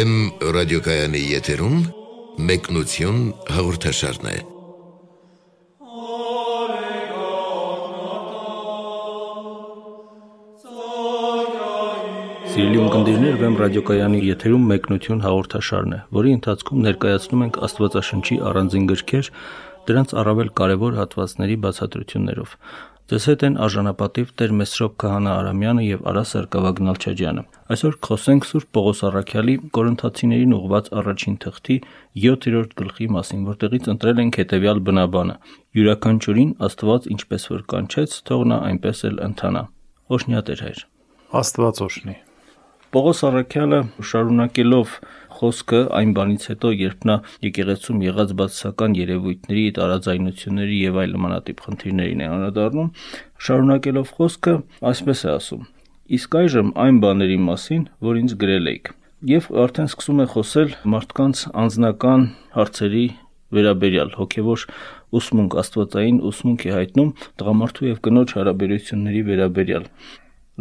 Վեմ ռադիոկայանի եթերում մեկնություն հաղորդաշարն է։ Սիրելի ունկնդիրներ, Վեմ ռադիոկայանի եթերում մեկնություն հաղորդաշարն է, որի ընթացքում ներկայացնում ենք Աստվածաշնչի առանձին գրքեր, դրանց առավել կարևոր հատվածների բացատրություններով։ Ձեզ հետ են արժանապատիվ Տեր Մեսրոպ Քահանա Արամյանը եւ Արա Սարգսակյան Նալչաջյանը։ Այսօր խոսենք Սուրբ Պողոս Առաքյալի Կորինթացիներին ուղված առաջին թղթի 7-րդ գլխի մասին, որտեղից ընտրել ենք հետեւյալ բնաբանը. Յուրաքանչյուրին Աստված ինչպես որ կանչեց, թող նա այնպես էլ ընթանա։ Օշնյա Տեր հայր։ Աստված օշնի։ Պողոս Առաքյալը շարունակելով խոսքը այն բանից հետո, երբ նա եկեղեցում եղած բացասական երևույթների, տարաձայնությունների եւ այլ նմանատիպ խնդիրներին է անդրադառնում, շարունակելով խոսքը, այսպես է ասում. Իսկ այժմ այն բաների մասին, որ ինձ գրել եք։ Եվ արդեն սկսում է խոսել մարդկանց անձնական հարցերի վերաբերյալ հոգևոր ուսմունք, աստվածային ուսմունք է հայտնում տղամարդու եւ կնոջ հարաբերությունների վերաբերյալ։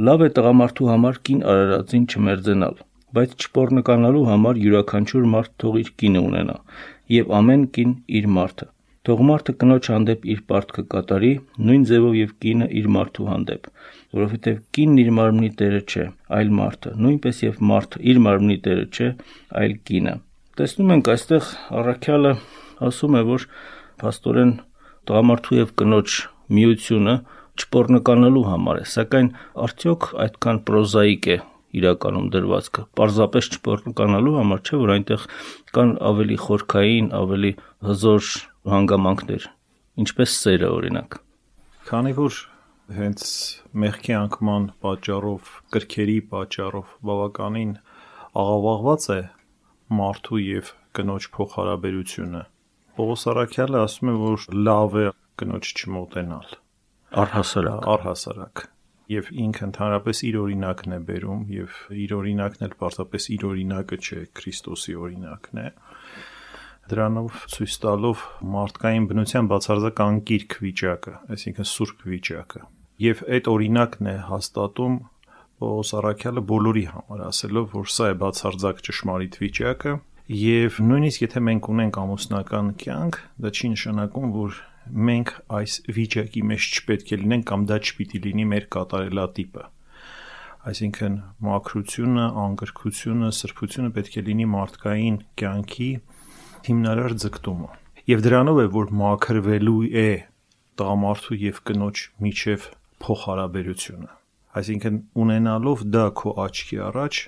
Լավ է տղամարդու համար կին արարածին չմերձենալ, բայց չփորնկանալու համար յուրաքանչյուր մարդ թող իր կինը ունենա, եւ ամեն կին իր մարդը։ Թող մարդը կնոջ հանդեպ իր պարտքը կատարի, նույն ձևով եւ կինը իր մարդու հանդեպ, որովհետեւ կինն իր մարմնի տերը չէ, այլ մարդը, նույնպես եւ մարդը իր մարմնի տերը չէ, այլ կինը։ Տեսնում ենք այստեղ առաքյալը ասում է, որ աստորեն տղամարդու եւ կնոջ միությունը չփորնկանալու համար է, սակայն արդյոք այդքան պրոզաիկ է իրականում դրվածքը։ Պարզապես չփորնկանալու համար չէ, որ այնտեղ կան ավելի խորքային, ավելի հզոր հանգամանքներ, ինչպես սերը օրինակ։ Քանի որ հենց մեղքի անկման պատճառով, կրքերի պատճառով բավականին աղավաղված է մարդու եւ կնոջ փոխհարաբերությունը։ Պողոս Արաքյալը ասում է, որ լավ է կնոջ չմոտենալ Առհասարակ, առհասարակ եւ ինքը ընդհանրապես իր օրինակն է բերում եւ իր օրինակն էլ պարզապես իր օրինակը չէ, Քրիստոսի օրինակն է դրանով ցույց տալով մարդկային բնության բացարձակ անկիրք վիճակը, այսինքն սուրբ վիճակը։ Եվ այդ օրինակն է հաստատում Պողոս Արաքյալը բոլորի համար, ասելով, որ սա է բացարձակ ճշմարիտ վիճակը, եւ նույնիսկ եթե մենք ունենք ամուսնական կյանք, դա չի նշանակում, որ մենք այս վիճակի մեջ չպետք է լինենք կամ դա չպիտի լինի մեր կատարելատիպը այսինքն մաքրությունը, անկրկությունը, սրբությունը պետք է լինի մարդկային կյանքի հիմնարար ձգտումը։ Եվ դրանով է, որ մաքրվելու է տղամարդու եւ կնոջ միջև փոխհարաբերությունը։ Այսինքն ունենալով դա քո աչքի առաջ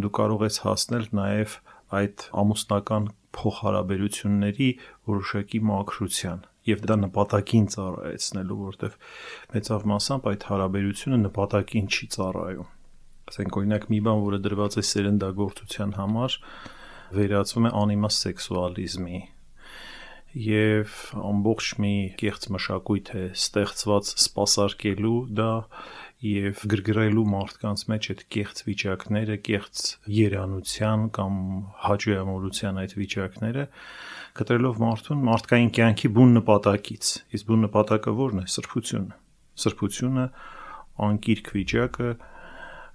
դու կարող ես հասնել նաև այդ ամուսնական փոխհարաբերությունների որոշակի մաքրության եւ դա նպատակին ծառայեցնելու, որտեվ մեծավ մասամբ այդ հարաբերությունը նպատակին չի ծառայում։ Ասենք օրինակ մի բան, որը դրված է սերնդագործության համար, վերածվում է անիմաստ սեքսուալիզմի եւ ամբողջ մի կեղծ մշակույթ է ստեղծված սпасարկելու դա եւ գրգռելու մարդկանց մեջ այդ կեղծ վիճակները, կեղծ երանության կամ հաջողամոլության այդ վիճակները կտրելով մարդուն մարդկային կյանքի բուն նպատակից։ Իսկ բուն նպատակը ո՞րն է։ Սրբությունը։ Սրբությունը անկիրք վիճակը,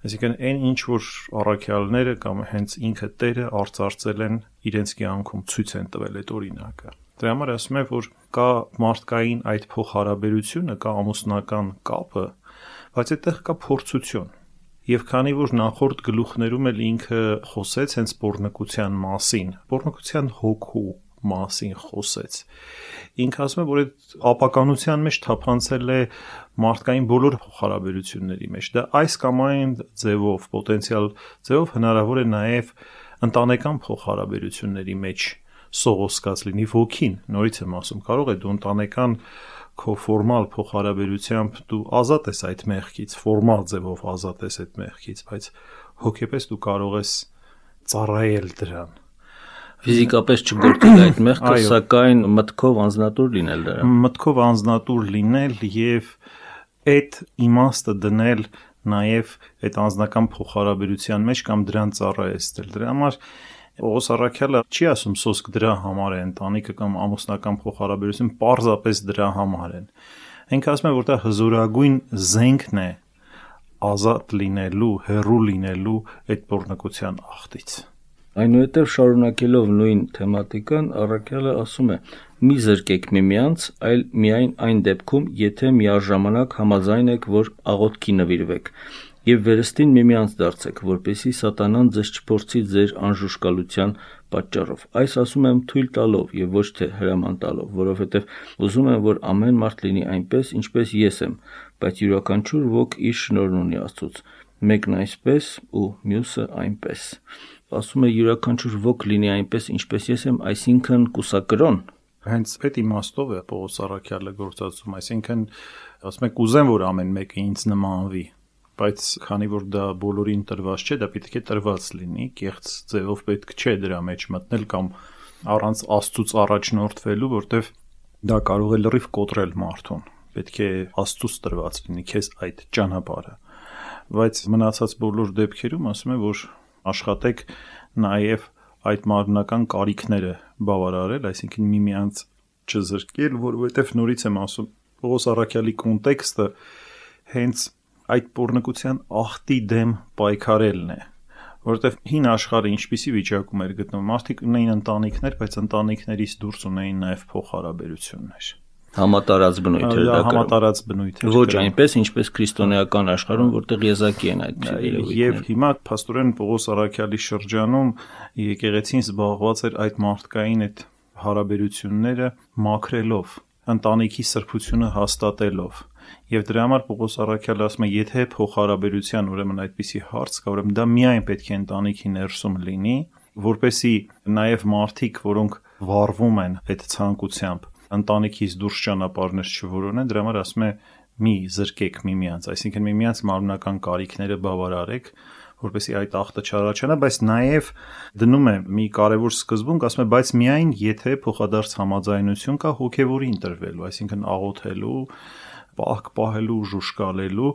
այսինքն այն ինչ որ առաքյալները կամ հենց ինքը Տերը արծարծել են իրենց կյանքում ցույց են տվել այդ օրինակը։ Դրա համար ասում է, որ կա մարդկային այդ փոխհարաբերությունը, կա ամուսնական կապը, բայց այդտեղ կա փորձություն։ Եվ քանի որ նախորդ գլուխներում էլ ինքը խոսեց հենց pornokության մասին, pornokության հոգու մասին խոսեց։ Ինքը ասում է, որ այդ ապականության մեջ թափանցել է մարդկային բոլոր հարաբերությունների մեջ։ Դա այս կամ այն ձևով, պոտենցիալ ձևով հնարավոր է նաև ընտանեկան փոխհարաբերությունների մեջ սողոսկած լինի ոգին։ Նորից եմ ասում, կարող է դու ընտանեկան քո ֆորմալ փոխհարաբերությամբ դու ազատ ես այդ մեղքից, ֆորմալ ձևով ազատ ես այդ մեղքից, բայց հոգեպես դու կարող ես ծառայել դրան ֆիզիկապես չգործել այդ մեղքը, սակայն մտքով անznատուր լինել դրա։ Մտքով անznատուր լինել եւ այդ իմաստը դնել նաև այդ անznական փոխհարաբերության մեջ կամ դրան ծառայեցնել։ Դրա համար Պողոս Արաքյալը չի ասում սոսկ դրա համար է ընտանիքը կամ ամուսնական փոխհարաբերություն, պարզապես դրա համար են։ Ինքը ասում է, որ դա հզորագույն զենքն է ազատ լինելու, հերու լինելու այդ բորնակության ախտից։ Այնուհետև շարունակելով նույն թեմատիկան, առաքյալը ասում է. «Մի զրկեք միմյանց, այլ միայն այն դեպքում, եթե միաժամանակ համաձայն եք, որ աղոթքի նվիրվեք, եւ վերստին միմյանց դարձեք, որպեսզի սատանան ձեզ չփորձի ձեր անժուշկալության պատճառով։ Այս ասում եմ թույլ տալով եւ ոչ թե հրաման տալով, որովհետեւ ուզում եմ, որ ամեն մարդ լինի այնպես, ինչպես ես եմ, բայց յուրաքանչյուր ոք իր շնորհն ունի Աստծուց, մեկն այսպես ու մյուսը այնպես»։ Ասում է յուրաքանչյուր ոք լինի այնպես, ինչպես ես եմ, այսինքն կուսակրոն հենց այդ իմաստով է Պողոս Արաքյալը գործածում, այսինքն ասում է կուզեմ որ ամեն մեկը ինձ նմանվի, բայց քանի որ դա բոլորին տրված չէ, դա պետք է տրված լինի, կեղծ ձևով պետք չէ դրա մեջ մտնել կամ առանց Աստծուց առաջնորդվելու, որտեվ դա կարող է լրիվ կոտրել մարդուն։ Պետք է Աստծուց տրված լինի քեզ այդ ճանապարհը։ Բայց մնացած բոլոր դեպքերում ասում է, որ աշխատեք նաև այդ մարմնական կարիքները բավարարել, այսինքն միմյանց չզրկել, որովհետև նորից եմ ասում, Պողոս Արաքյալի կոնտեքստը հենց այդ pornokության ախտի դեմ պայքարելն է որովհետև հին աշխարհը ինչպիսի վիճակում էր գտնվում մարդիկ ունեին ընտանիքներ բայց ընտանիքներից դուրս ունեին նաև փոխհարաբերություններ համատարած բնույթ էր դա համատարած բնույթ էր ոչ այնպես ինչպես քրիստոնեական աշխարհում որտեղ եզակի են այդ եւ հիմա փաստորեն Պողոս Արաքյալի շրջանում եկեղեցին զբաղված էր այդ մարդկային այդ հարաբերությունները մաքրելով ընտանիքի սրբությունը հաստատելով Եվ դրա համար Պողոս Առաքյալը ասում է, եթե փոխհարաբերության ուրեմն այդպիսի հարց կա, ուրեմն դա միայն պետք է ընտանիքի ներսում լինի, որպեսի նաև մարդիկ, որոնք վառվում են այդ ցանկությամբ, ընտանիքից դուրս ճանապարհներ չորոնեն, դրա համար ասում է մի զրկեք միմյանց, այսինքն միմյանց մարմնական կարիքները բավարարեք, որպեսի այդ ախտը չառաջանա, բայց նաև դնում է մի կարևոր սկզբունք, ասում է, բայց միայն եթե փոխադարձ համաձայնություն կա հոգևորի ընտրվելու, այսինքն աղոթելու, պահք պահելու, ժուշկալելու,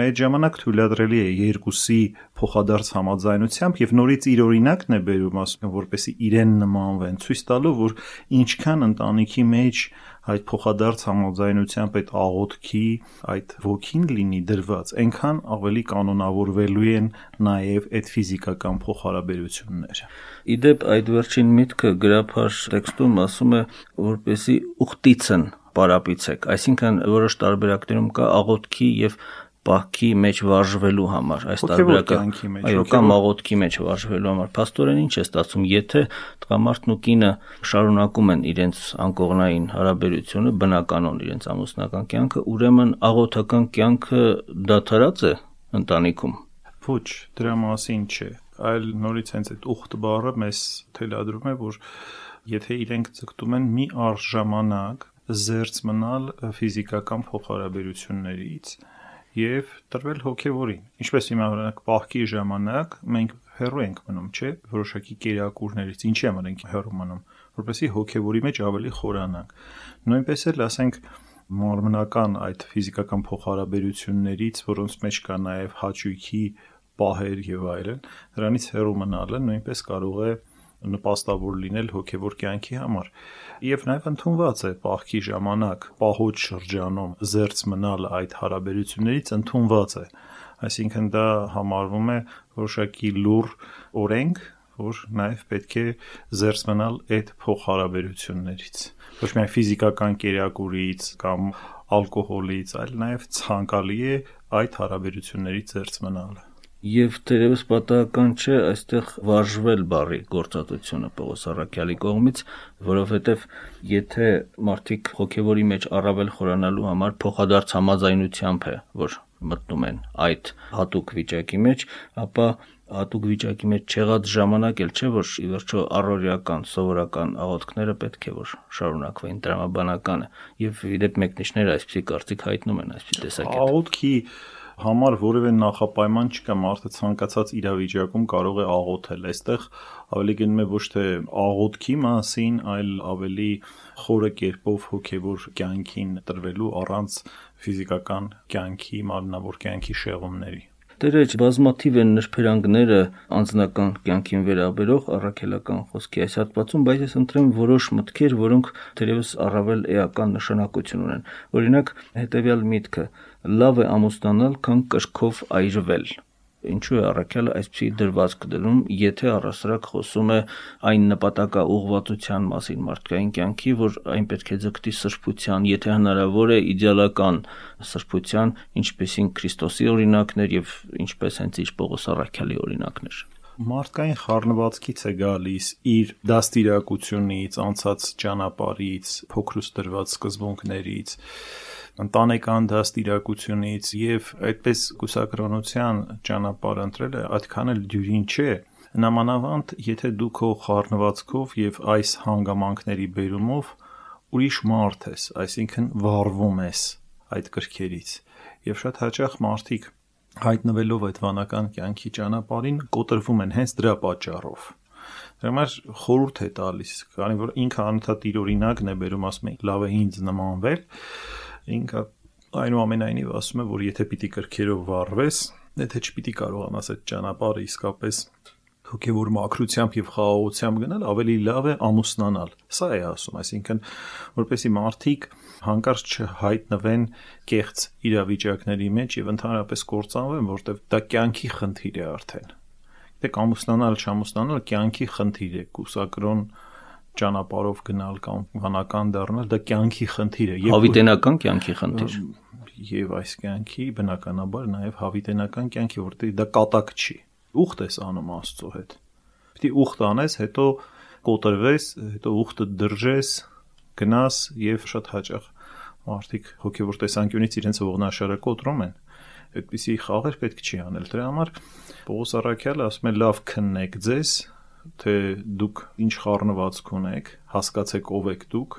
է այդ ժամանակ թույլատրելի է երկուսի փոխադարձ համաձայնությամբ եւ նորից իր օրինակն է բերում, ասում որպեսի իրեն նմանվեն, ցույց տալով, որ ինչքան ընտանիքի մեջ այդ փոխադարձ համաձայնությամբ այդ աղոթքի այդ ոգին լինի դրված, այնքան ավելի կանոնավորվելու են նաև այդ ֆիզիկական փոխհարաբերությունները։ Իդեպ այդ վերջին միտքը գրափար տեքստում ասում է, որպեսի ուխտիցն պարապիցեք, այսինքն որոշ տարբերակներում կա աղոթքի եւ պահքի մեջ վարժվելու համար այս տարբերակը այո կամ աղոթքի մեջ վարժվելու համար աստորեն ինչ է ստացվում եթե տղամարդն ու կինը շարունակում են իրենց անկողնային հարաբերությունը բնականon իրենց ամուսնական կյանքը ուրեմն աղոթական կյանքը դադարած է ընտանիքում ոչ դրա մասին չէ այլ նորից հենց այդ ուխտ բառը մեզ թելադրում է որ եթե իրենք ցկտում են մի արժ ժամանակ զերծ մնալ ֆիզիկական փոխհարաբերություններից եւ տրվել հոգեվորին։ Ինչպես հիմա օրինակ պահքի ժամանակ մենք հեռու ենք մնում, չէ՞, որոշակի կերակուրներից, ինչի համար ենք հեռու մնում, որպեսզի հոգեվորի մեջ ավելի խորանանք։ Նույնպես էլ ասենք մարմնական այդ ֆիզիկական փոխհարաբերություններից, որոնց մեջ կա նաև հաճույքի պահեր եւ այլն, դրանից հեռու մնալը նույնպես կարող է նպաստավոր լինել հոգևոր կյանքի համար եւ նաեւ ընդունված է պահքի ժամանակ պահոց շրջանում զերծ մնալ այդ հարաբերություններից ընդունված է այսինքն դա համարվում է որոշակի լուր օրենք որ նաև պետք է զերծ մնալ այդ փոխհարաբերություններից ոչ միայն ֆիզիկական կերակուրից կամ ալկոհոլից, այլ նաև ցանկալի է այդ հարաբերություններից զերծ մնալը Եվ դերևս պատահական չէ այստեղ վարժվել բառի գործածությունը Պողոս Արաքյալի կողմից, որովհետև եթե մարդիկ հոգևորի մեջ առավել խորանալու համար փոխադարձ համաձայնությամբ է, որ մտնում են այդ հատուկ վիճակի մեջ, ապա հատուկ վիճակի մեջ չեղած ժամանակ էլ չէ որ ի վերջո առօրյական սովորական աղոթքները պետք է որ շարունակվեն դրամաբանականը եւ իդեպ մեկնիշները այսպեսի կարծիք հայտնում են այսպեսի տեսակետ աղոթքի համար որևէ նախապայման չկա, մարդը ցանկացած իրավիճակում կարող է աղոթել։ Այստեղ ավելի գնում է ոչ թե աղոթքի մասին, այլ ավելի խորը կերպով հոգևոր կյանքին տրվելու առանց ֆիզիկական կյանքի, մարմնավոր կյանքի շեղումների։ Տերեջ բազմաթիվ են նրբերանգները անձնական կյանքին վերաբերող առաքելական խոսքի այս հատվածում, բայց ես ընտրեմ որոշ մտքեր, որոնք թերևս առավել էական նշանակություն ունեն։ Օրինակ, հետեւյալ միտքը լավ է ամուսնանալ, քան կրկով այրվել։ ինչու է առաքյալը այսպիսի դրվածք դնում, եթե առասարակ խոսում է այն նպատակա ուղղվածության մասին մարդկային կյանքի, որ այն պետք է ձգտի սրբության, եթե հնարավոր է իդեալական սրբության, ինչպեսին Քրիստոսի օրինակներ եւ ինչպես հենց իր Պողոս առաքյալի օրինակներ մարդկային խառնվածքից է գալիս իր դաստիարակությունից, անցած ճանապարհից, փոքրուց դրված սկզբունքներից, ընտանեկան դաստիարակությունից եւ այդպես կուսակրոնության ճանապարհ ընտրելը այդքան էլ դյուրին չէ նամանավանդ եթե դու քո խառնվածքով եւ այս հանգամանքների բերումով ուրիշ մարդ ես այսինքն վառվում ես այդ կրքերից եւ շատ հաճախ մարդիկ հայտնվելով այդ վանական կյանքի ճանապարհին կոտրվում են հենց դրա պատճառով Դրա համար խորհուրդ է տալիս, քանի որ ինքը անընդհատ իր օրինակն է բերում, ասում է լավ է ինձ նմանվել, ինքը այնուամենայնիվ ասում է, որ եթե պիտի կրքերով վառվես, եթե չպիտի կարողանաս այդ ճանապարհը իսկապես հոգևոր մակրությամբ եւ խաղաղությամբ գնալ, ավելի լավ է ամուսնանալ։ Սա է ասում, այսինքն որպեսի մարդիկ հանկարծ չհայտնվեն կեղծ իրավիճակների մեջ եւ ընդհանրապես կործանվեն, որտեղ դա կյանքի խնդիր է արդեն։ Դե ամուսնանալ, չամուսնանալ կյանքի խնդիր է, կուսակրոն ճանապարհով գնալ կամ վանական դառնալ, դա կյանքի խնդիր է։ Եվ հավիտենական կյանքի խնդիր։ Եվ այս կյանքի բնականաբար նաև հավիտենական կյանքի, որտեղ դա կատակ չի։ Ուխտ ես անում Աստծո հետ։ Պիտի ուխտ անես, հետո կոտրվես, հետո ուխտը դրժես, գնաս եւ շատ հաճախ մարդիկ հոգեվոր տեսանկյունից իրենց ողնաշարը կոտրում են այդպիսի խաղեր պետք չի անել։ Դրա համար Պողոս Արաքյալը ասում է լավ քննեք ձեզ, թե դուք ինչ խառնվածք ունեք, հասկացեք ով եք դուք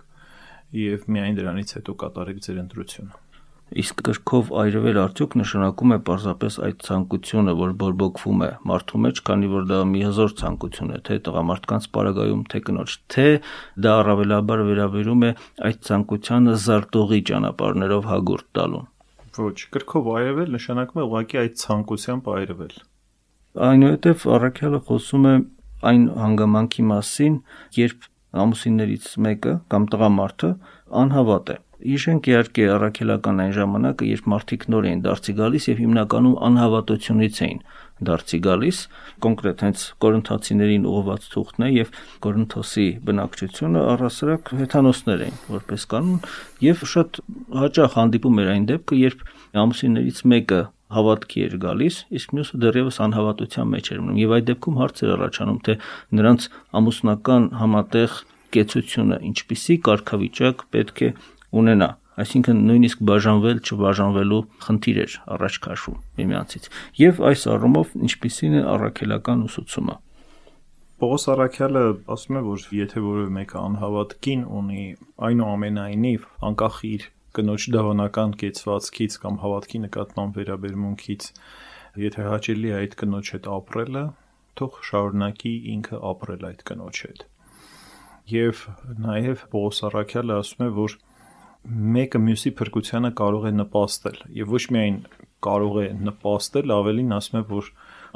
եւ միայն դրանից հետո կատարեք ձեր ընտրությունը։ Իսկ գրքով այրվել արդյոք նշանակում է պարզապես այդ ցանկությունը, որ բորբոքվում է մարդու մեջ, քանի որ դա մի հզոր ցանկություն է, թե տղամարդկանց պարագայում, թե կնոջ, թե դա առավելաբար վերաբերում է այդ ցանկությանը զարտողի ճանապարհներով հագուրտ տալուն։ Ոչ, գրքով այրվել նշանակում է ուղղակի այդ ցանկությամբ այրվել։ Այնուհետև առաքյալը խոսում է այն հանգամանքի մասին, երբ ամուսիններից մեկը կամ տղամարդը անհավատ է։ Իշենք իհարկե առաքելական այն ժամանակը, երբ մարդիկ նոր էին դարձի գալիս եւ հիմնականում անհավատությունից էին դարձի գալիս, կոնկրետ հենց Կորինթացիներին ուղված թուղթն է եւ Կորինթոսի բնակչությունը առասարակ հեթանոսներ էին որպես կանոն եւ շատ հաճախ հանդիպում էր այն դեպքը, երբ ամուսիններից մեկը հավատքի էր գալիս, իսկ մյուսը դեռևս անհավատության մեջ էր մնում եւ այդ դեպքում հարց էր առաջանում, թե նրանց ամուսնական համատեղ կեցությունը ինչպիսի կարգավիճակ պետք է ունենա այսինքն նույնիսկ բաժանվել չբաժանվելու խնդիր էր առաջ քաշվում միմյանցից եւ այս առումով ինչպիսին է առաքելական ուսուցումը Պողոս Արաքյալը ասում է, որ եթե որևէ մեկը անհավատ կին ունի, այնուամենայնիվ անկախ իր կնոջ դավանական կեցվածքից կամ հավատքի նկատմամբ վերաբերմունքից եթե հաճելի է այդ կնոջ հետ ապրելը, թող շարունակի ինքը ապրել այդ կնոջ հետ։ Եվ նաև Պողոս Արաքյալը ասում է, որ մեկը մյուսի փրկությանը կարող է նպաստել եւ ոչ միայն կարող է նպաստել, ավելին ասում է, որ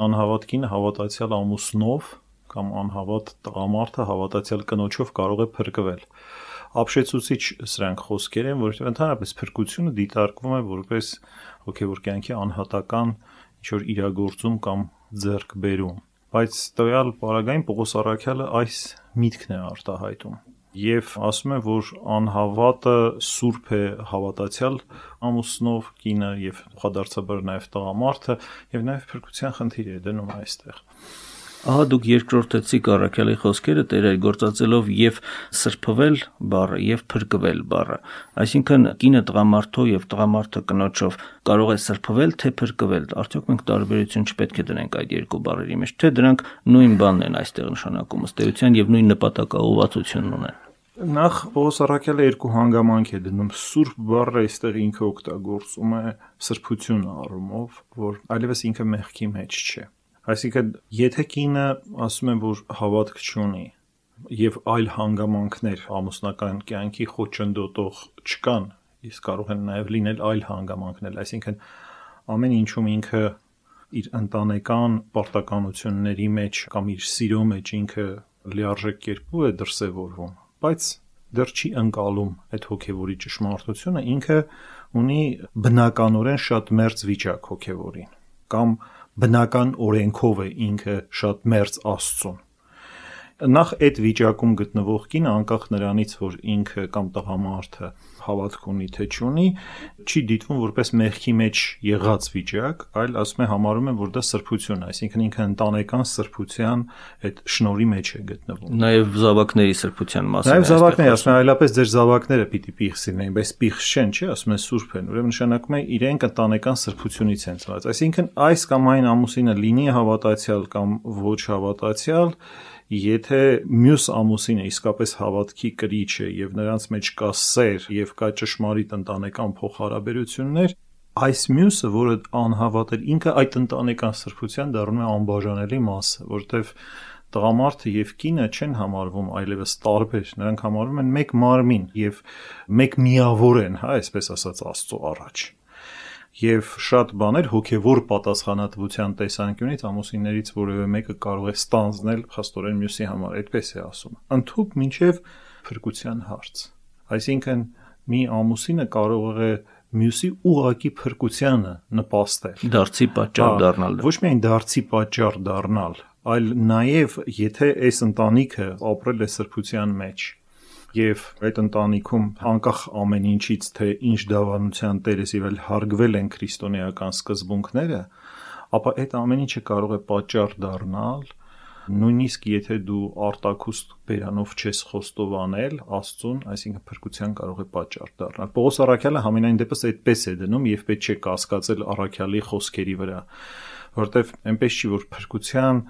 անհավատ կինը հավատացյալ ամուսնով կամ անհավատ տղամարդը հավատացյալ կնոջով կարող է փրկվել ապշեցուցիչ սրանք խոսքեր են, որովհետև ընդհանրապես փրկությունը դիտարկվում է որպես հոգևոր կյանքի անհատական ինչ որ իրագործում կամ ձեռք բերում։ Բայց տվյալ պարագային Պողոս Արաքյալը այս միտքն է արտահայտում եւ ասում է, որ անհավատը սուրբ է հավատացյալ ամուսնով կինը եւ խադարցաբար նաեւ տղամարդը եւ նաեւ փրկության խնդիր է դնում այստեղ։ Ահա դուք երկրորդեցիք առաքյալի խոսքերը տերեր գործածելով եւ սրբվել բառը եւ փրկվել բառը։ Այսինքն կինը տղամարդով եւ տղամարդը կնոջով կարող է սրբվել թե փրկվել։ Արդյոք մենք տարբերություն չպետք է դնենք այդ երկու բառերի մեջ, թե դրանք նույն բանն են այստեղ նշանակում ըստ էության եւ նույն նպատակաուղղվածությունն ունեն։ Նախ Պողոս Արաքյալը երկու հանգամանք է դնում սուրբ բառը այստեղ ինքը օգտագործում է սրբություն առումով, որ այլևս ինքը մեղքի մեջ չէ Այսինքն, եթե կինը ասում են, որ հավատք չունի եւ այլ հանգամանքներ ամուսնական կյանքի խոչընդոտող չկան, իսկ կարող են նաեւ լինել այլ հանգամանքներ, այսինքն ամեն ինչում ինքը իր ընտանեկան պարտականությունների մեջ կամ իր սիրո մեջ ինքը լիարժեք կերպով է դրսևորվում, բայց դեռ չի ընկալում այդ հոգևորի ճշմարտությունը, ինքը ունի բնականորեն շատ մերձ վիճակ հոգևորին կամ բնական օրենքով է ինքը շատ մերձ Աստծուն նախ այդ վիճակում գտնվող կինը անկախ նրանից որ ինքը կամ տղամարդը հավատք ունի թե չունի չի դիտվում որպես մեղքի մեջ եղած վիճակ այլ ասում է համարում են որ դա սրբություն է այսինքն ինքը ընտանեկան սրբության այդ շնորի մեջ է գտնվում նաև զավակների սրբության մասին նաև զավակները ասում են այլապես ձեր զավակները պիտի պիղծ լինեն բայց պիղծ չեն չէ ասում են սուրբ են ուրեմն նշանակում է իրենք ընտանեկան սրբությունից են ծնված այսինքն այս կամ այն ամուսինը լինի հավատացյալ կամ ոչ հավատացյալ Եթե մյուս ամուսինը իսկապես հավատքի կրիչ է եւ նրանց մեջ կա սեր եւ կա ճշմարիտ ընտանեկան փոխհարաբերություններ, այս մյուսը, որը անհավատ է, ինքը այդ ընտանեկան սրբության դառնում է անբաժանելի մասը, որտեվ տղամարդը եւ կինը չեն համարվում այլևս տարբեր, նրանք համարվում են մեկ մարմին եւ մեկ միավոր են, հա, այսպես ասած Աստծո առաջ եւ շատ բաներ հոգեվոր պատասխանատվության տեսանկյունից ամուսիններից որևէ մեկը կարող է ստանձնել խստորեն մյուսի համար, այդպես է ասում։ Ընթուք մինչև փրկության հարց։ Այսինքն մի ամուսինը կարող է մյուսի ուղակի փրկությանը նպաստել։ Դարձի պատճառ դառնալ։ Ոչ միայն դարձի պատճառ դառնալ, այլ նաև եթե այս ընտանիքը ապրել է սրբության մեջ, եւ այդ ընտանիքում անկախ ամեն ինչից թե ինչ դավանության տերես եւ այլ հարգվել են քրիստոնեական սկզբունքները, ապա այդ ամեն ինչը կարող է պատճառ դառնալ նույնիսկ եթե դու արտակուստ բերանով չես խոստովանել Աստծուն, այսինքն փրկության կարող է պատճառ դառնալ։ Պողոս Արաքյալը համենայն դեպս այդպես է դնում եւ պետք չէ կասկածել Արաքյալի խոսքերի վրա որտեվ այնպես չի որ փրկության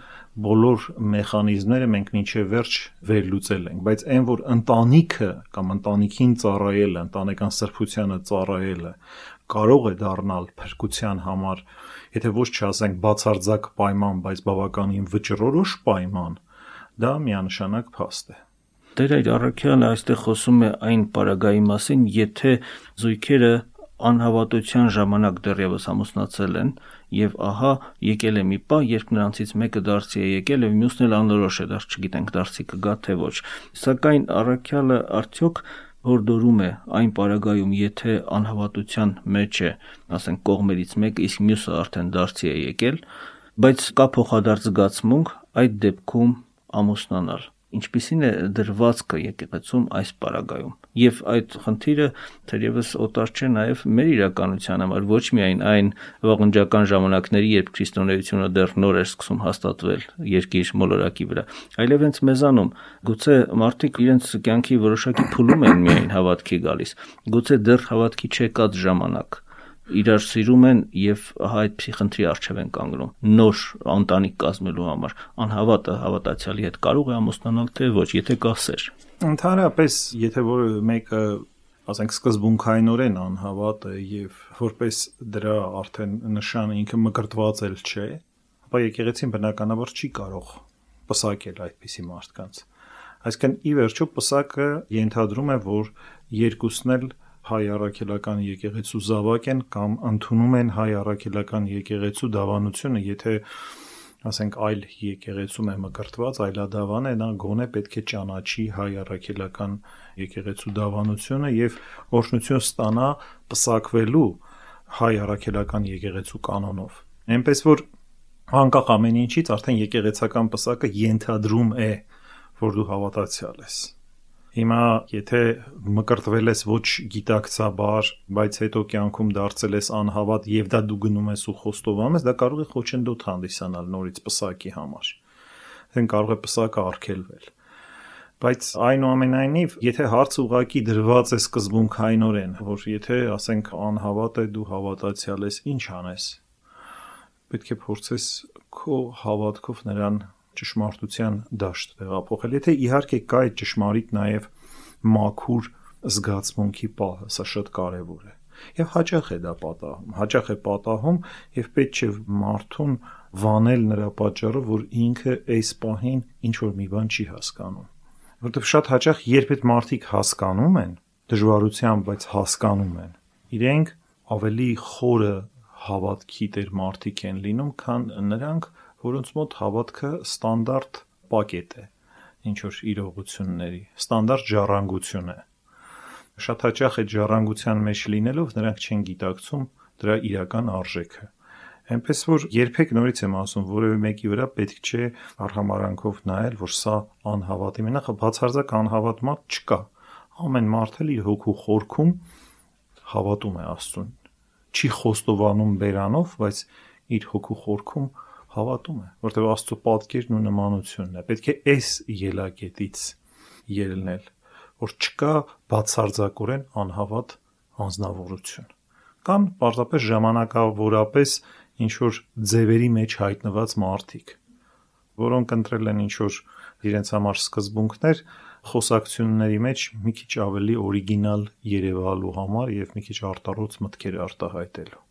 բոլոր մեխանիզմները մենք մինչև վերջ վերլուծել ենք, բայց այն որ ընտանիքը կամ ընտանիքին ծառայելը, ընտանեկան սրբությանը ծառայելը կարող է դառնալ փրկության համար, եթե ոչ չասենք բացարձակ պայման, բայց բավականին վճռորոշ պայման, դա միանշանակ փաստ է։ Տեր այդ առաքյալը այստեղ խոսում է այն պարագայի մասին, եթե զույգերը անհավատության ժամանակ դեռևս ամուսնացել են եւ ահա եկել է մի պահ, երբ նրանցից մեկը դարձի է եկել եւ մյուսն էլ անորոշ է, դեռ չգիտենք դարձի կգա թե ոչ։ Սակայն առաքյալը արդյոք հորդորում է այն պարագայում, եթե անհավատության մեջ է, ասենք կողմերից մեկը, իսկ մյուսը արդեն դարձի է եկել, բայց կա փոխադարձ զգացմունք, այդ դեպքում ամուսնանալ ինչպիսին է դրվածքը եկեղեցում այս պարագայում եւ այդ խնդիրը թերևս օտար չէ նաեւ մեր իրականության համար ոչ միայն այն վաղնջական ժամանակների երբ քրիստոնեությունը դեռ նոր էր սկսում հաստատվել երկիր մոլորակի վրա այլև հենց մեզանում գուցե մարդիկ իրենց կյանքի որոշակի փուլում են միայն հավատքի գալիս գուցե դեռ հավատքի չեկած ժամանակ իրար սիրում են եւ ահա այդպիսի խնդրի առջև են կանգնում նոր ընտանիք կազմելու համար անհավատը հավատացյալի հետ կարող է ամուսնանալ թե ոչ եթե կա սեր ընդհանրապես եթե որ մեկը ասենք սկզբունքայինորեն անհավատ է եւ որպես դրա արդեն նշան ինքը մկրտված էլ չէ ապա եկեղեցին բնականաբար չի կարող պսակել այդպիսի մարդկանց այսինքն ի վերջո պսակը ենթադրում է որ երկուսն էլ հայ առաքելական եկեղեցու զավակ են կամ ընդունում են հայ առաքելական եկեղեցու դավանությունը, եթե ասենք այլ եկեղեցում է մկրտված, այլադավան է, նա գոնե պետք է ճանաչի հայ առաքելական եկեղեցու դավանությունը եւ օրհնություն ստանա պսակվելու հայ առաքելական եկեղեցու կանոնով։ Այնպես որ անկախ ամեն ինչից արդեն եկեղեցական պսակը ենթադրում է, որ դու հավատացյալ ես։ Հիմա եթե մկրտվել ես ոչ գիտակցաբար, բայց հետո կյանքում դարձել ես անհավատ եւ դա դու գնում ես ու խոստովանում ես, դա կարող է խոչընդոտ հանդիսանալ նորից պսակի համար։ Դեն կարող է պսակը արգելվել բայց այնուամենայնիվ եթե հարց ուղակի դրված է սկզբունքայինորեն որ եթե ասենք անհավատ է դու հավատացյալ ես ինչ անես պետք է փորձես քո հավատքով նրան ճշմարտության դաշտ տեղափոխել։ Եթե իհարկե կա այդ ճշմարիտ նաև մաքուր զգացմունքի պահը, սա շատ կարևոր է։ Եվ հաճախ է դա պատահում։ Հաճախ է պատահում եւ պետք չէ մարդուն վանել նրա պատճառով, որ ինքը այս պահին ինչ որ մի բան չի հասկանում։ Որտեւ շատ հաճախ երբ այդ մարդիկ հասկանում են, դժվարությամբ, բայց հասկանում են, իրենք ավելի խորը հավատքի դեր մարդիկ են լինում, քան նրանք, որոնց մոտ հավատքը ստանդարտ պակետ է ինչ որ իրողությունների, ստանդարտ ժառանգություն է։ Շատ հաճախ այդ ժառանգության մեջ լինելով նրանք չեն գիտակցում դրա իրական արժեքը։ Այնպես որ երբեք նորից եմ ասում, որևէ մեկի վրա պետք չէ արհամարանքով նայել, որ սա անհավատի մենախ բացարձակ անհավատ մարդ չկա։ Ամեն մարդ էլ իր հոգու խորքում հավատում է Աստծուն։ Չի խոստովանում բերանով, բայց իր հոգու խորքում հավատում է, որտեղ Աստծո պատկերն ու նմանությունն է։ Պետք է այս ելակետից ելնել, որ չկա բացարձակորեն անհավատ անznավորություն։ Կան պարզապես ժամանակավորապես ինչ որ ձևերի մեջ հայտնված մարդիկ, որոնք ընտրել են ինչ որ իրենց համար սկզբունքներ խոսակցությունների մեջ մի քիչ ավելի օրիգինալ երևալու համար եւ մի քիչ արտառոց մտքեր արտահայտելու։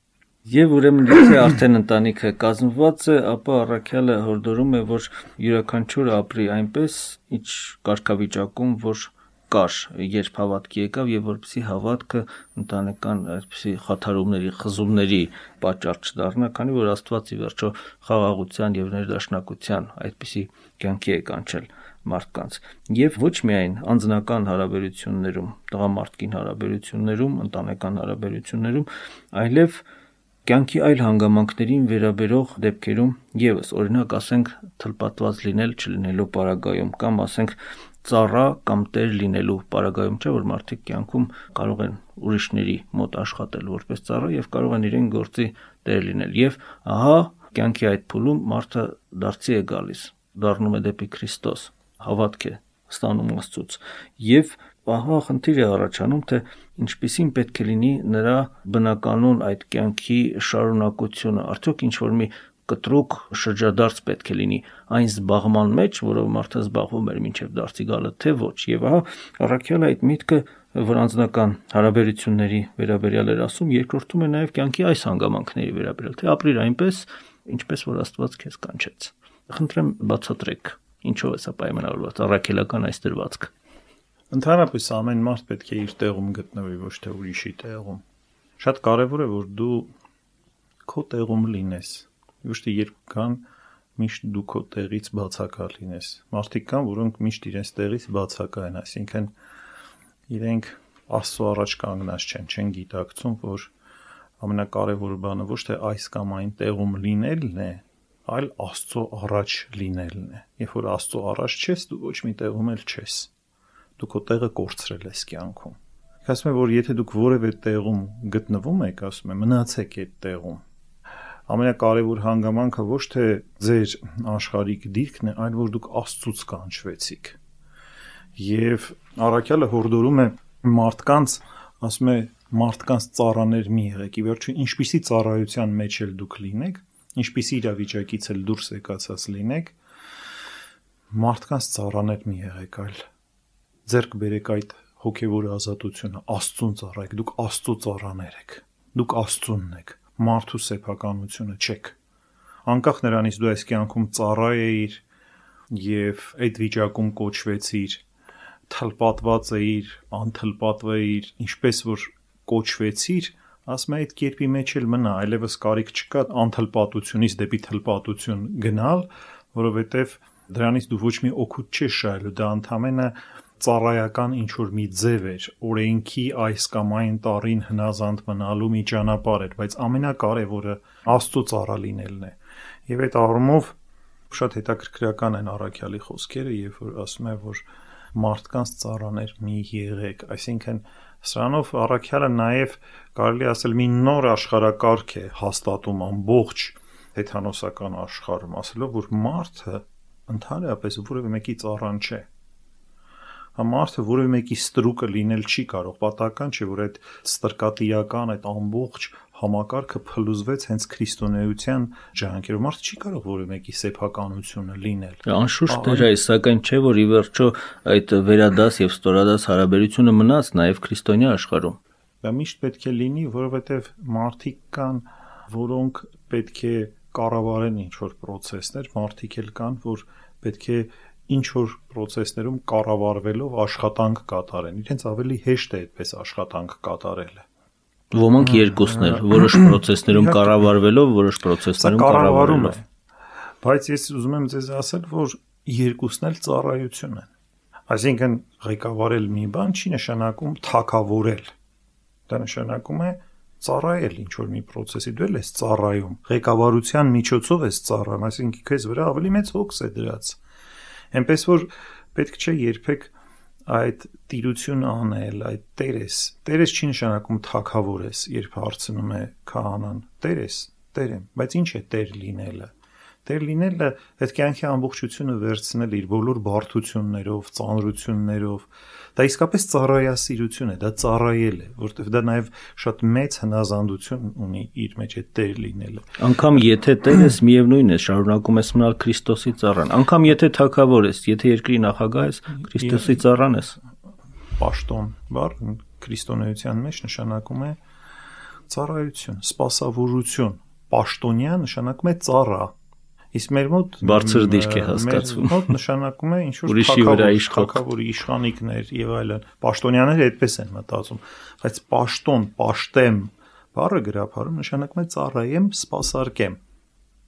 Եվ ուրեմն եթե արդեն ընտանիքը կազմված է, ապա առաքյալը հորդորում է, որ յուրաքանչյուրը ապրի այնպես, ինչ կարգավիճակում, որ կար, երբ հավատքի եկավ եւ որպեսի հավատքը ընտանեկան այսպիսի խաթարումների, խզումների պատճառ չդառնա, քանի որ Աստված ի վերջո խաղաղության եւ ներդաշնակության այդպիսի կյանքի է կանչել մարդկանց եւ ոչ միայն անձնական հարաբերություններում, տղամարդկին հարաբերություններում, ընտանեկան հարաբերություններում, այլև կյանքի այլ հանգամանքներին վերաբերող դեպքերում եւս օրինակ ասենք թլպատված լինել չլինելու պարագայում կամ ասենք ծառա կամ տեր լինելու պարագայում չէ որ մարդիկ կյանքում կարող են ուրիշների մոտ աշխատել որպես ծառա եւ կարող են իրեն գործի տեր լինել եւ ահա կյանքի այդ փուլում մարդը դարձի է գալիս դառնում է դեպի Քրիստոս հավատք է ստանում Աստծուց եւ ահա խնդիր է առաջանում թե ինչպիսին պետք է լինի նրա բնականon այդ կյանքի շարունակությունը արդյոք ինչ որ մի կտրուկ շրջադարձ պետք է լինի այն զբաղման մեջ, որով մարդը զբաղվում էր մինչև դարձի գալը, թե ոչ։ Եվ ահա առաքյալը այդ միտքը, որ անձնական հարաբերությունների վերաբերյալ էր ասում, երկրորդում է նաև կյանքի այս հանգամանքների վերաբերյալ, թե ապրիր այնպես, ինչպես որ Աստված քեզ կանչեց։ Խնդրեմ բացատրեք, ինչով է սա պայմանավորված առաքելական այս դրվածքը։ Ընդհանրապես ամեն մարդ պետք է իր տեղում գտնվի, ոչ թե ուրիշի տեղում։ Շատ կարևոր է, որ դու քո տեղում լինես ոչ թե երբ կան միշտ դու քո տեղից բացակա լինես։ Մարդիկ կան, որոնք միշտ իրենց տեղից բացակա են, այսինքն իրենք Աստծո առաջ կանգնած չեն, չեն գիտակցում, որ ամենակարևոր բանը ոչ թե այս կամ այն տեղում լինելն է, այլ Աստծո առաջ լինելն է։ Երբ որ Աստծո առաջ չես, դու ոչ մի տեղում էլ չես։ Դու քո տեղը կորցրել ես կյանքում։ Ասում եմ, որ եթե դուք որևէ տեղում գտնվում եք, ասում եմ, մնացեք այդ տեղում ամենակարևոր հանգամանքը ոչ թե ձեր աշխարհիկ դիրքն է, այլ որ դուք Աստծուց կանչվեցիք։ Եվ առաքյալը հորդորում է մարդկանց, ասում է մարդկանց ծառաներ մի եղեք։ Ի վերջո ինչպիսի ծառայության մեջ էլ դուք լինեք, ինչպիսի իրավիճակից էլ դուրս եկացած լինեք, մարդկանց ծառաներ մի եղեք, այլ ձերկ բերեք այդ հոգևոր ազատությունը, Աստծուն ծառայեք, դուք Աստծո ծառաներ եք։ Դուք Աստծունն եք մարդու սեփականությունը չեք։ Անկախ նրանից դու այս կյանքում ծառա էիր եւ այդ վիճակում կոչվեցիր, թլպատված էիր, անթլպատվեիր, ինչպես որ կոչվեցիր, ասում է այդ կերպի մեջ էլ մնա, այլևս կարիք չկա անթլպատությունից դեպի թլպատություն գնալ, որովհետեւ դրանից դու ոչ մի օգուտ չես շահելու, դա ընդհանրապես ծառայական ինչ որ մի ձև էր, օրենքի այս կամ այն տարին հնազանդ մնալու մի ճանապարհ էր, բայց ամենակարևորը Աստծո ծառա լինելն է։ Եվ այդ առումով շատ հետաքրքրական են առաքյալի խոսքերը, երբ որ ասում է, որ մարդկանց ծառաներ մի եղեք, այսինքն սրանով առաքյալը նաև կարելի ասել մի նոր աշխարհակարգ է հաստատում ամբողջ հեթանոսական աշխարհում, ասելով որ մարդը ընդհանրապես որևէ մեկի ծառան չէ մարդը որևէ մեկի ստրուկը լինել չի կարող։ Պատահական չէ, որ այդ ստրկատիրական, այդ ամբողջ համակարգը փլուզվեց հենց քրիստոնեության ջանքերով։ Մարդը չի կարող որևէ մեկի սեփականությունը լինել։ Անշուշտ դեր է, սակայն չէ, որ ի վերջո այդ վերադաս եւ ստորադաս հարաբերությունը մնաց նաեւ քրիստոնյա աշխարհում։ Դա միշտ պետք է լինի, որովհետեւ մարդիկ կան, որոնք պետք է կառավարեն ինչ որ process-ներ, մարդիկ էլ կան, որ պետք է ինչ որ process-ներում կառավարվելով աշխատանք կատարեն։ Իրենց ավելի հեշտ է այդպես աշխատանք կատարելը։ Ոմանք երկուսն էլ, որոշ process-ներում կառավարվելով, որոշ process-ներում կառավարելով։ Բայց ես ուզում եմ ձեզ ասել, որ երկուսն էլ ծառայություն են։ Այսինքն ղեկավարել մի բան չի նշանակում թակավորել։ Դա նշանակում է ծառայել ինչ որ մի process-ի դու ես ծառայում ղեկավարության միջոցով ես ծառայում այսինքն քեզ վրա ավելի մեծ հոգս է դրած այնպես որ պետք չէ երբեք այդ տիրություն անել, այդ տերես։ Տերես չի նշանակում թակավոր ես, երբ հարցնում է քահանան։ Տերես, տեր եմ, բայց ինչ է տեր լինելը։ Տեր լինելը այդ կյանքի ամբողջությունը վերցնել իր բոլոր բարդություններով, ծանրություններով, դա իսկապես ծառայասիրություն է, դա ծառայել է, որովհետև դա նաև շատ մեծ հնազանդություն ունի իր մեջ այդ Տեր լինելը։ Անկամ եթե Տեր ես, միևնույնն է, շարունակում ես մնալ Քրիստոսի ծառան։ Անկամ եթե Թագավոր ես, եթե երկրի նախագահ ես, Քրիստոսի ծառան ես։ Պաշտոն, բառը քրիստոնեության մեջ նշանակում է ծառայություն, սпасավորություն։ Պաշտոնյա նշանակում է ծառա, Իսկ մեր մոտ բարձր դիրք է հասկացվում։ Մոտ նշանակում է ինչ որ թակավորի իշխանիկներ եւ այլն։ Պաշտոնյաները այդպես են մտածում, բայց պաշտոն, պաշտեմ բառը գրաբարում նշանակում է ծառայեմ, սпасարկեմ։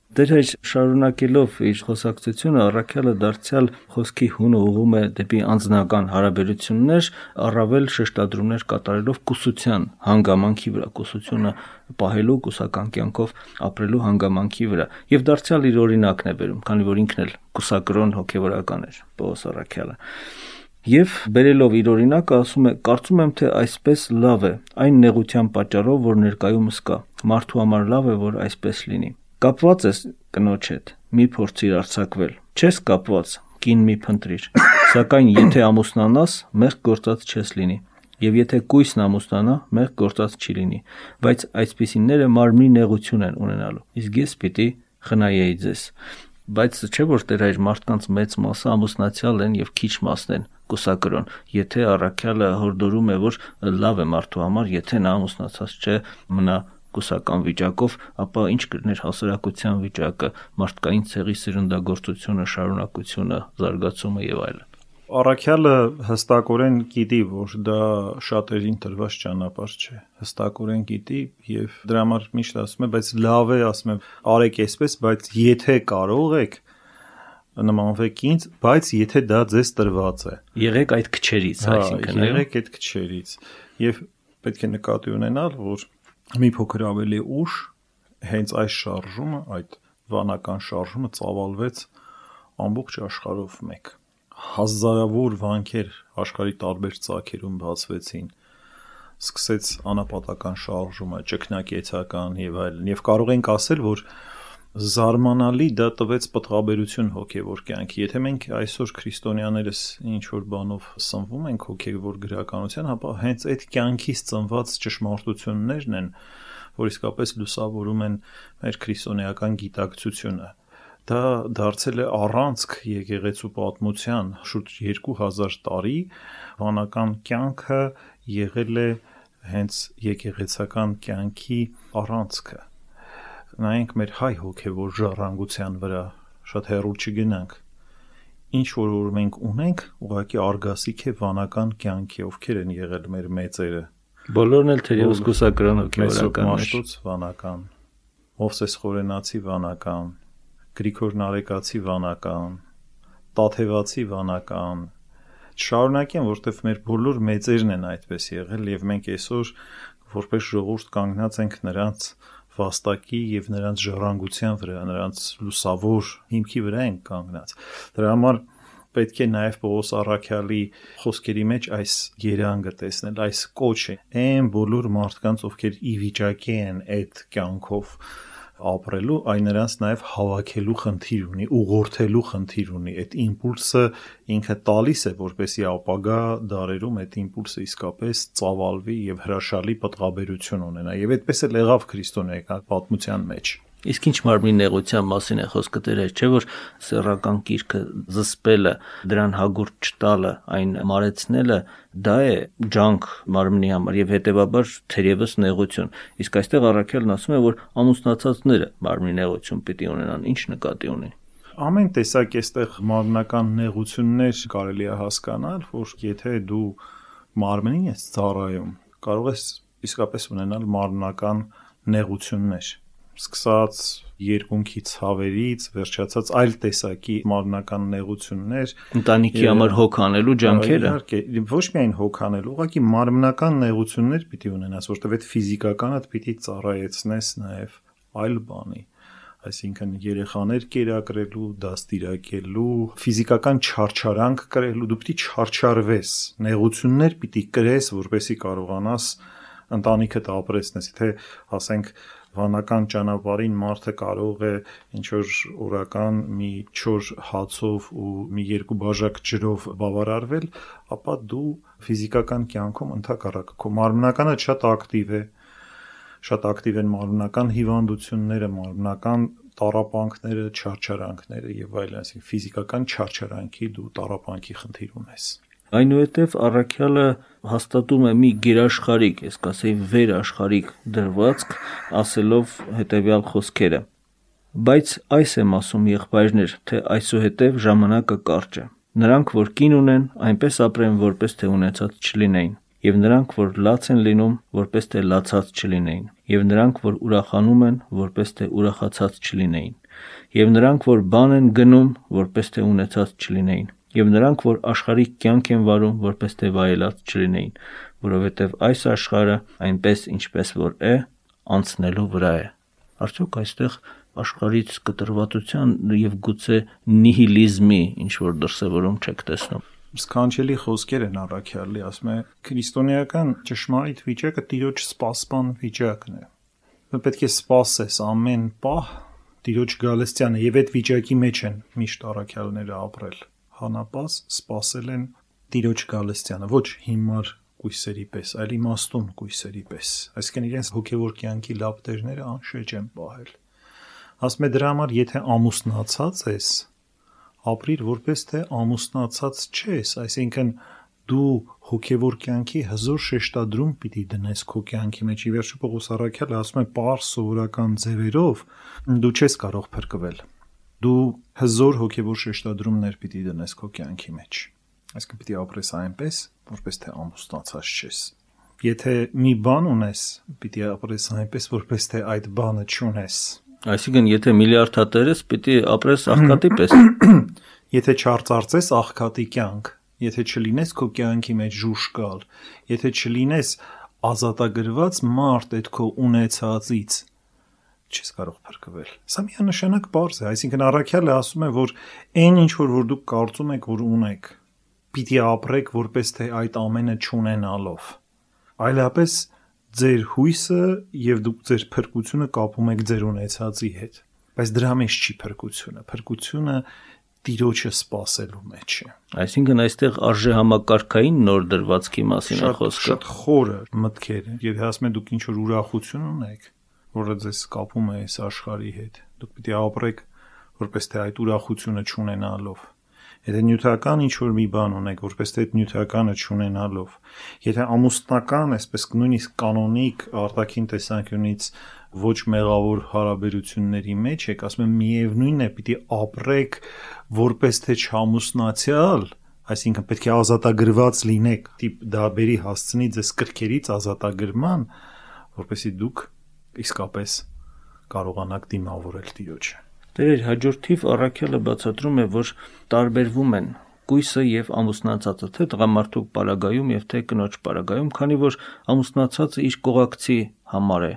Դեր հայր շարունակելով իր խոսակցությունը առաքյալը դարձյալ խոսքի հունը ուղում է դեպի անձնական հարաբերություններ, առավել շեշտադրումներ կատարելով կուսության հանգամանքի վրա, կուսությունը պահելու կուսական կյանքով ապրելու հանգամանքի վրա եւ դարձյալ իր օրինակն է վերում, քանի որ ինքն էլ կուսակրոն հոգեվորական էր Պողոս առաքյալը։ Եվ բերելով իր օրինակը ասում է. «Կարծում եմ, թե այսպես լավ է, այն նեղության պատճառով, որ ներկայումս կա։ Մարդու համար լավ է, որ այսպես լինի»։ Կապված ես կնոջ հետ, մի փորձիր արձակվել։ Չես կապված, կին մի փնտրիր։ Սակայն եթե ամուսնանաս, մեղք գործած չես լինի։ Եվ եթե կույսն ամուսնանա, մեղք գործած չի լինի, բայց այսպիսիները մարմնի նեղություն են ունենալու։ Իսկ ես պիտի խնայեի ձեզ։ Բայց չէ որ Տեր այր մարդկանց մեծ մասը ամուսնացյալ են եւ քիչ մասն են կուսակրոն։ Եթե առաքյալը հորդորում է, որ լավ է մարդու համար, եթե նա ամուսնացած չէ, մնա կուսական վիճակով, ապա ինչ կրներ հասարակության վիճակը, մարդկային ցեղի սերնդագործությունը, շարունակությունը, զարգացումը եւ այլն։ Առաքյալը հստակորեն գիտի, որ դա շատերին տրված ճանապարհ չէ։ Հստակորեն գիտի եւ դրա համար միշտ ասում է, բայց լավ է, ասում է, արեք այսպես, բայց եթե կարող եք, նմանվեք ինձ, բայց եթե դա ձեզ տրված է։ Եղեք այդ քչերից, հա, այսինքն եղեք այդ քչերից եւ պետք է նկատի ունենալ, որ մի փոքր ավելի ուշ հենց այս շարժումը, այդ վանական շարժումը ծավալվեց ամբողջ աշխարհով մեկ։ Հազարավոր վանքեր աշխարհի տարբեր ցակերում բացվեցին սկսեց անապատական շարժումը, ճկնակեցական եւ այլն։ Եվ կարող ենք ասել, որ զարմանալի դա տվեց պատղաբերություն հոգևոր կյանքի։ Եթե մենք այսօր քրիստոնյաներս ինչ որ բանով սնվում ենք հոգևոր գրականության, ապա հենց այդ կյանքից ծնված ճշմարտություններն են, որ իսկապես լուսավորում են մեր քրիստոնեական գիտակցությունը դա դարձել է առանցք եկեղեցու պատմության շուրջ 2000 տարի վանական կյանքը եղել է հենց եկեղեցական կյանքի առանցքը նայենք մեր հայ հոգևոր ժառանգության վրա, շատ հեռու չգնանք։ Ինչ որ որ մենք ունենք, ուղղակի արգասիկ է վանական կյանքի, ովքեր են եղել մեր մեծերը։ Բոլորն էլ թերևս կուսակրան հոգևորական Մաշտոց վանական, Մովսես Խորենացի վանական, Գրիգոր Նարեկացի վանական, Տաթևացի վանական, շարունակեմ, որտեվ մեր բոլոր մեծերն են այդպես եղել եւ մենք այսօր որպես ժողովուրդ կանգնած ենք նրանց վաստակի եւ նրանց ժառանգության վրա, նրանց լուսավոր հիմքի վրա են կանգնած։ Դրա համար պետք է նաև Պողոս Արաքյալի խոսքերի մեջ այս երանգը տեսնել, այս կոչը. Այն բոլոր մարդկանց, ովքեր ի վիճակի են այդ կյանքով ապրելու, այն նրանց նաև հավաքելու խնդիր ունի, ուղղորդելու խնդիր ունի։ Այդ իմպուլսը ինքը տալիս է, որպեսի ապագա դարերում այդ իմպուլսը իսկապես ծավալվի եւ հրաշալի պատղաբերություն ունենա։ Եվ այդպես էլ եղավ քրիստոնեական պատմության մեջ։ Իսկ ինչ մարմնի նեղության մասին է խոսքը դերեր, չէ՞ որ սեռական կիրքը զսպելը, դրան հագուրտ չտալը, այն մարեցնելը դա է ջանք մարմնի համար եւ հետեւաբար թերևս նեղություն։ Իսկ այստեղ առաքյալն ասում է, որ ամուսնացածները մարմնի նեղություն պիտի ունենան, ինչ նկատի ունի ամեն տեսակ այստեղ մարմնական նեղություններ կարելի է հասկանալ, որ եթե դու մարմնին ես ծառայում, կարող ես իսկապես ունենալ մարմնական նեղություններ սկսած երկունքի ցավերից, վերջացած այլ տեսակի մարմնական նեղություններ, ընտանիքի համար հոգ անելու ջանքերը։ Իհարկե, ոչ միայն հոգ անելու, ուղղակի մարմնական նեղություններ պիտի ունենաս, որտեղ այդ ֆիզիկականը պիտի ծառայեցնես նաև այլ բանի այսինքն երեխաներ կերակրելու, դաստիարակելու, ֆիզիկական չարչարանք կրելու, դու պիտի չարչարվես, նեղություններ պիտի կրես, որպեսի կարողանաս ընտանիքդ ապրեցնես։ Եթե ասենք վանական ճանապարհին մարդը կարող է ինչ որ օրական մի 4 հացով ու մի երկու բաժակ ջրով բավարարվել, ապա դու ֆիզիկական կյանքում ընդհակառակը քո մարմնականը շատ ակտիվ է, շատ ակտիվ են մարմնական հիվանդությունները, մարմնական տարապանքները, չարչարանքները եւ այլն, այսինքն ֆիզիկական չարչարանքի դու տարապանքի խնդիր ունես։ Այնուհետև առաքյալը հաստատում է մի գերաշխարիկ, ես կասեի վեր աշխարիկ դրվածք, ասելով հետևյալ խոսքերը. Բայց այս եմ ասում եղբայրներ, թե այսուհետև ժամանակը կարճ է։ Նրանք, որ կին ունեն, այնպես ապրեն, որպես թե ունեցած չլինեին եւ նրանք, որ լաց են լինում, որպես թե լացած չլինեին, եւ նրանք, որ ուրախանում են, որպես թե ուրախացած չլինեին, եւ նրանք, որ բան են գնում, որպես թե ունեցած չլինեին, եւ նրանք, որ աշխարհիկ կյանք են վարում, որպես թե վայելած չլինեին, որովհետեւ այս աշխարհը այնպես ինչպես որ է, անցնելու վրա է։ Արդյոք այստեղ աշխարից կտրվածության եւ գուցե նիհիլիզմի ինչ որ դրսևորում չեք տեսնում սքանչելի խոսքեր են առաքյալի, ասում է քրիստոնեական ճշմարիտ վիճակը տիրոջ սպասման վիճակն է։ պետք է սպասես ամեն պահ տիրոջ գալստյանը եւ այդ վիճակի մեջ են միշտ առաքյալները ապրել հանապաս սпасել են Տիրոջ Գալստյանը, ոչ հիմար կույսերի պես, այլ իմաստուն կույսերի պես։ Այսինքն իրենց հոգևոր կյանքի լապտերները անշեջ են պահել։ Ասում է դրա համար, եթե ամուսնացած ես, ապրիր որպես թե ամուսնացած չես, այսինքն դու հոգևոր կյանքի հզոր շեշտադրում պիտի դնես քո կյանքի մեջ։ Ի վերջո Պողոս Արաքյալը ասում է՝ «Պարս սովորական ձևերով դու չես կարող փրկվել»։ Դու հզոր հոգևոր շեշտադրումներ պիտի դնես քո կյանքի մեջ։ Այսինքն պիտի ապրես այնպես, որպես թե ամուսնացած չես։ Եթե մի բան ունես, պիտի ապրես այնպես, որպես թե այդ բանը չունես Այսինքն, եթե միլիարդատեր ես, պիտի ապրես աղքատի պես։ Եթե չարծարծես աղքատի կյանք, եթե չլինես քո կյանքի մեջ ժուշկալ, եթե չլինես ազատագրված մարդ այդ քո ունեցածից, չես կարող փրկվել։ Սա միանշանակ բարձ է, այսինքն առաքյալը ասում է, որ այն ինչ որ որ դուք կարծում եք, որ ունեք, պիտի ապրեք որպես թե այդ ամենը չունենալով։ Այլապես ձեր հույսը եւ դուք ձեր փրկությունը կապում եք ձեր ունեցածի հետ։ Բայց դրա մեջ չի փրկությունը։ Փրկությունը տիրոջը սпасելու մեջ է։ Այսինքն այստեղ արժե համակարգային նոր դրվածքի մասին է խոսքը։ Շատ խորը մտքեր են։ Եվ հասմե դուք ինչ որ ուրախություն ունեք, որը ձեզ կապում է այս աշխարհի հետ դուք պիտի ապրեք որպես թե այդ ուրախությունը չունենալով Եթե նյութական ինչ որ մի բան ունեք, որպես թե այդ նյութականը չունենալով, եթե ամուսնական, այսպես նույնիսկ կանոնիկ արտաքին տեսանկյունից ոչ մեղավոր հարաբերությունների մեջ եք, ասում եմ միևնույնն է, պիտի ապրեք որպես թե չամուսնացյալ, այսինքն պետք է ազատագրված լինեք, տիպ դա բերի հասցնի ձեզ կրկերից ազատագրման, որպեսի դուք իսկապես կարողանաք դիմավորել Տիրոջը։ Տեր հաջորդիվ առաքյալը բացատրում է, որ տարբերվում են կույսը եւ ամուսնացածը, թե տղամարդու պարագայում եւ թե կնոջ պարագայում, քանի որ ամուսնացածը իր կողակցի համար է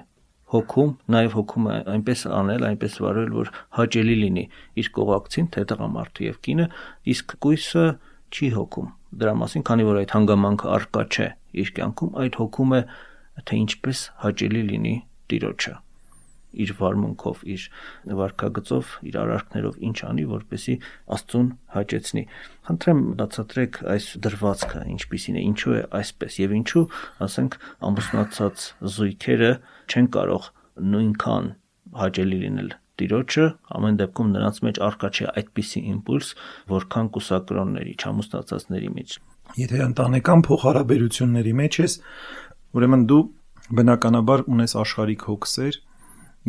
հոգում, նաև հոգում է այնպես անել, այնպես վարել, որ հաճելի լինի իր կողակցին, թե տղամարդու եւ կինը, իսկ կույսը չի հոգում։ Դրա մասին, քանի որ այդ հանգամանքը արկա չէ իր կյանքում, այդ հոգում է թե ինչպես հաճելի լինի Տիրոջը իր վարմունքով, իր վարքագծով, իր արարքներով ինչ անի, որպեսի Աստծուն հաճեցնի։ Խնդրեմ բացատրեք այս դրվածքը, ինչպիսին է, ինչու է այսպես եւ ինչու, ասենք, ամուսնացած զույգերը չեն կարող նույնքան հաճելի լինել տիրոջը ամեն դեպքում նրանց մեջ արկա չէ այդպիսի իմպուլս, որքան կուսակրոնների, չամուսնացածների մեջ։ Եթե ընտանեկան փոխհարաբերությունների մեջ ես, ուրեմն դու բնականաբար ունես աշխարհիկ հոգսեր,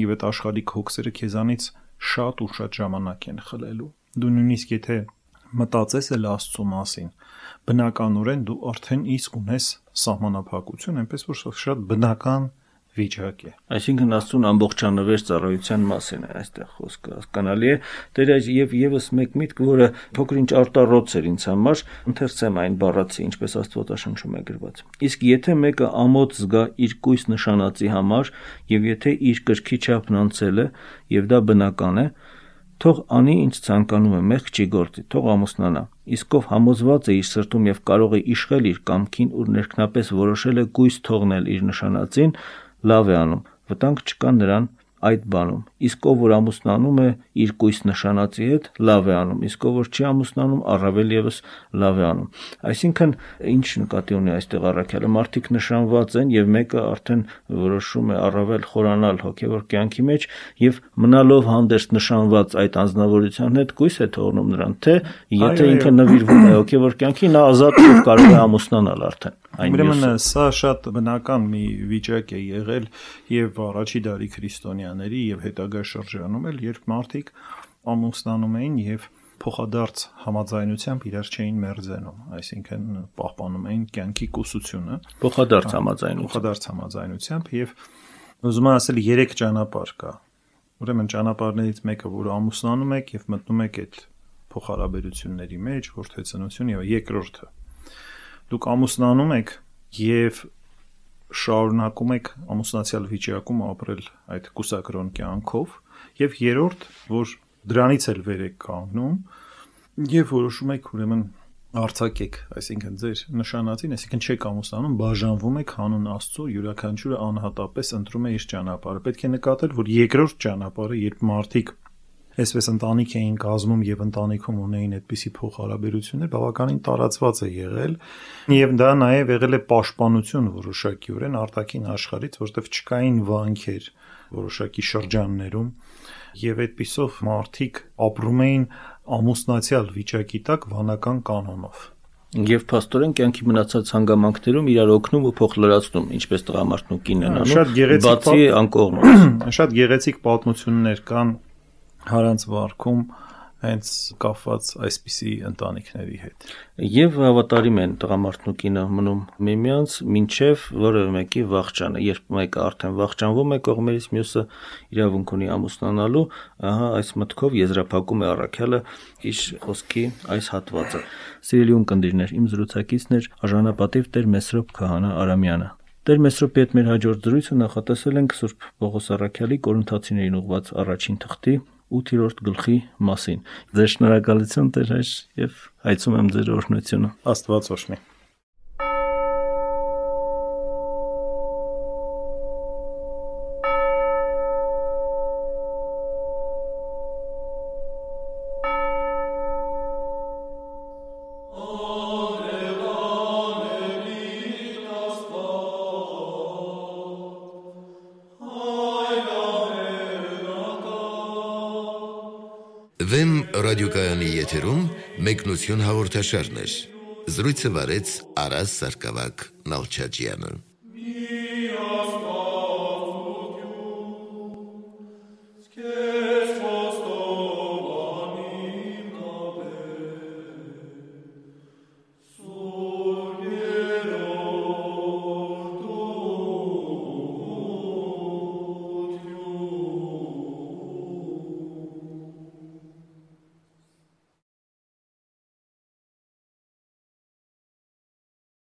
եւ այդ աշխարհիկ հոգսերը քեզանից շատ ու շատ ժամանակ են խլելու։ Դու նույնիսկ եթե մտածես էլ Աստծո մասին, բնականորեն դու արդեն իսկ ունես սահմանափակություն, այնպես որ շատ բնական վիճակ է։ Այսինքն Աստծուն ամբողջանվեր ծառայության մասին է այստեղ խոսքը հասկանալի է։ Տեր այս եւ եւս մեկ միտք, որը փոքրինչ արտառոց էր ինձ համար, ընթերցեմ այն բառացի, ինչպես Աստվածաշնչում է գրված։ Իսկ եթե մեկը ամոթ զգա իր կույս նշանածի համար եւ եթե իր կրքի չափն անցել է եւ դա բնական է, թող անի ինչ ցանկանում է, մեղք չի գործի, թող ամուսնանա։ Իսկ ով համոզված է իր սրտում եւ կարող է իշխել իր կամքին ու ներքնապես որոշել է գույս թողնել իր նշանածին, լավ է անում, վտանգ չկա նրան այդ բանում։ Իսկ ով որ ամուսնանում է իր կույս նշանածի հետ, լավ է անում, իսկ ով որ չի ամուսնանում, առավել եւս լավ է անում։ Այսինքն ինչ նկատի ունի այստեղ առաքյալը, մարդիկ նշանված են եւ մեկը արդեն որոշում է առավել խորանալ հոգեվոր կյանքի մեջ եւ մնալով հանդերձ նշանված այդ անznավորության հետ կույս է թողնում նրան, թե եթե ինքը նվիրվում է հոգեվոր կյանքի, նա ազատ եւ կարող է ամուսնանալ արդեն։ Ուրեմն սա շատ բնական մի վիճակ է եղել եւ առաջի դարի քրիստոնյաների եւ հետագա շրջանում էլ, երբ մարդիկ ամուսնանում էին եւ փոխադարձ համաձայնությամբ իրար չէին մերձենում, այսինքն պահպանում էին կյանքի կուսությունը։ Փոխադարձ համաձայնությամբ։ Փոխադարձ համաձայնությամբ եւ ուզում եմ ասել երեք ճանապարհ կա։ Ուրեմն ճանապարհներից մեկը, որ ամուսնանում եք եւ մտնում եք այդ փոխհարաբերությունների մեջ, որդեցնություն եւ երկրորդը դուք ամուսնանում եք եւ շարունակում եք ամուսնացիալ վիճակում ապրել այդ կուսակրոն կյանքով եւ երրորդ որ դրանից էլ վեր եք կանգնում եւ որոշում եք ուրեմն արցակեք, այսինքն ձեր նշանածին, այսինքն չեք ամուսնանում, բաժանվում եք հանուն Աստծո, յուրաքանչյուրը անհատապես ընտրում է իր ճանապարհը։ Պետք է նկատել, որ երկրորդ ճանապարհը, երբ մարդիկ այսպես ընտանիք էին կազմում եւ ընտանիքում ունեին այդպիսի փոխհարաբերություններ, բավականին տարածված է եղել եւ դա նաեւ եղել է պաշտպանություն որոշակիորեն արտաքին աշխարհից, որտեղ չկային վանքեր որոշակի շրջաններում եւ այդպիսով մարդիկ ապրում էին ամուսնացիալ վիճակի տակ վանական կանոնով եւ փաստորեն կյանքի մնացած հանգամանքներում իրար օգնում ու փոխ լրացնում, ինչպես տղամարդն ու կինն անում։ բացի անկողնից։ Շատ գեղեցիկ պատմություններ կան հարանց վարկում հենց կապված այսպիսի ընտանիքների հետ։ Եվ հավատարիմ են տղամարդն ու կինը մնում միմյանց, ինչև որևէ մեկի վախճանը, երբ մեկը արդեն վախճանվում է կողմերից, մյուսը իրավունք ունի ամուսնանալու, ահա այս մտքով եզրափակում է առաքյալը իր խոսքի այս հատվածը։ Սիրելի ունկնդիրներ, իմ զրուցակիցն էր արժանապատիվ Տեր Մեսրոպ Քահանա Արամյանը։ Տեր Մեսրոպի հետ մեր հաջորդ զրույցը նախատեսել ենք Սուրբ Պողոս Արաքյալի Կորինթացիներին ուղված առաջին թղթի 8-րդ գլխի մասին։ Ձեր շնորհակալություն Տեր հայր եւ հայցում եմ ձեր օրհնությունը։ Աստված օրհնի։ եթերում մեկնություն հաղորդաշարներ։ Զրույցը վարեց Արաս Սարգսակյան Նալչաջյանը։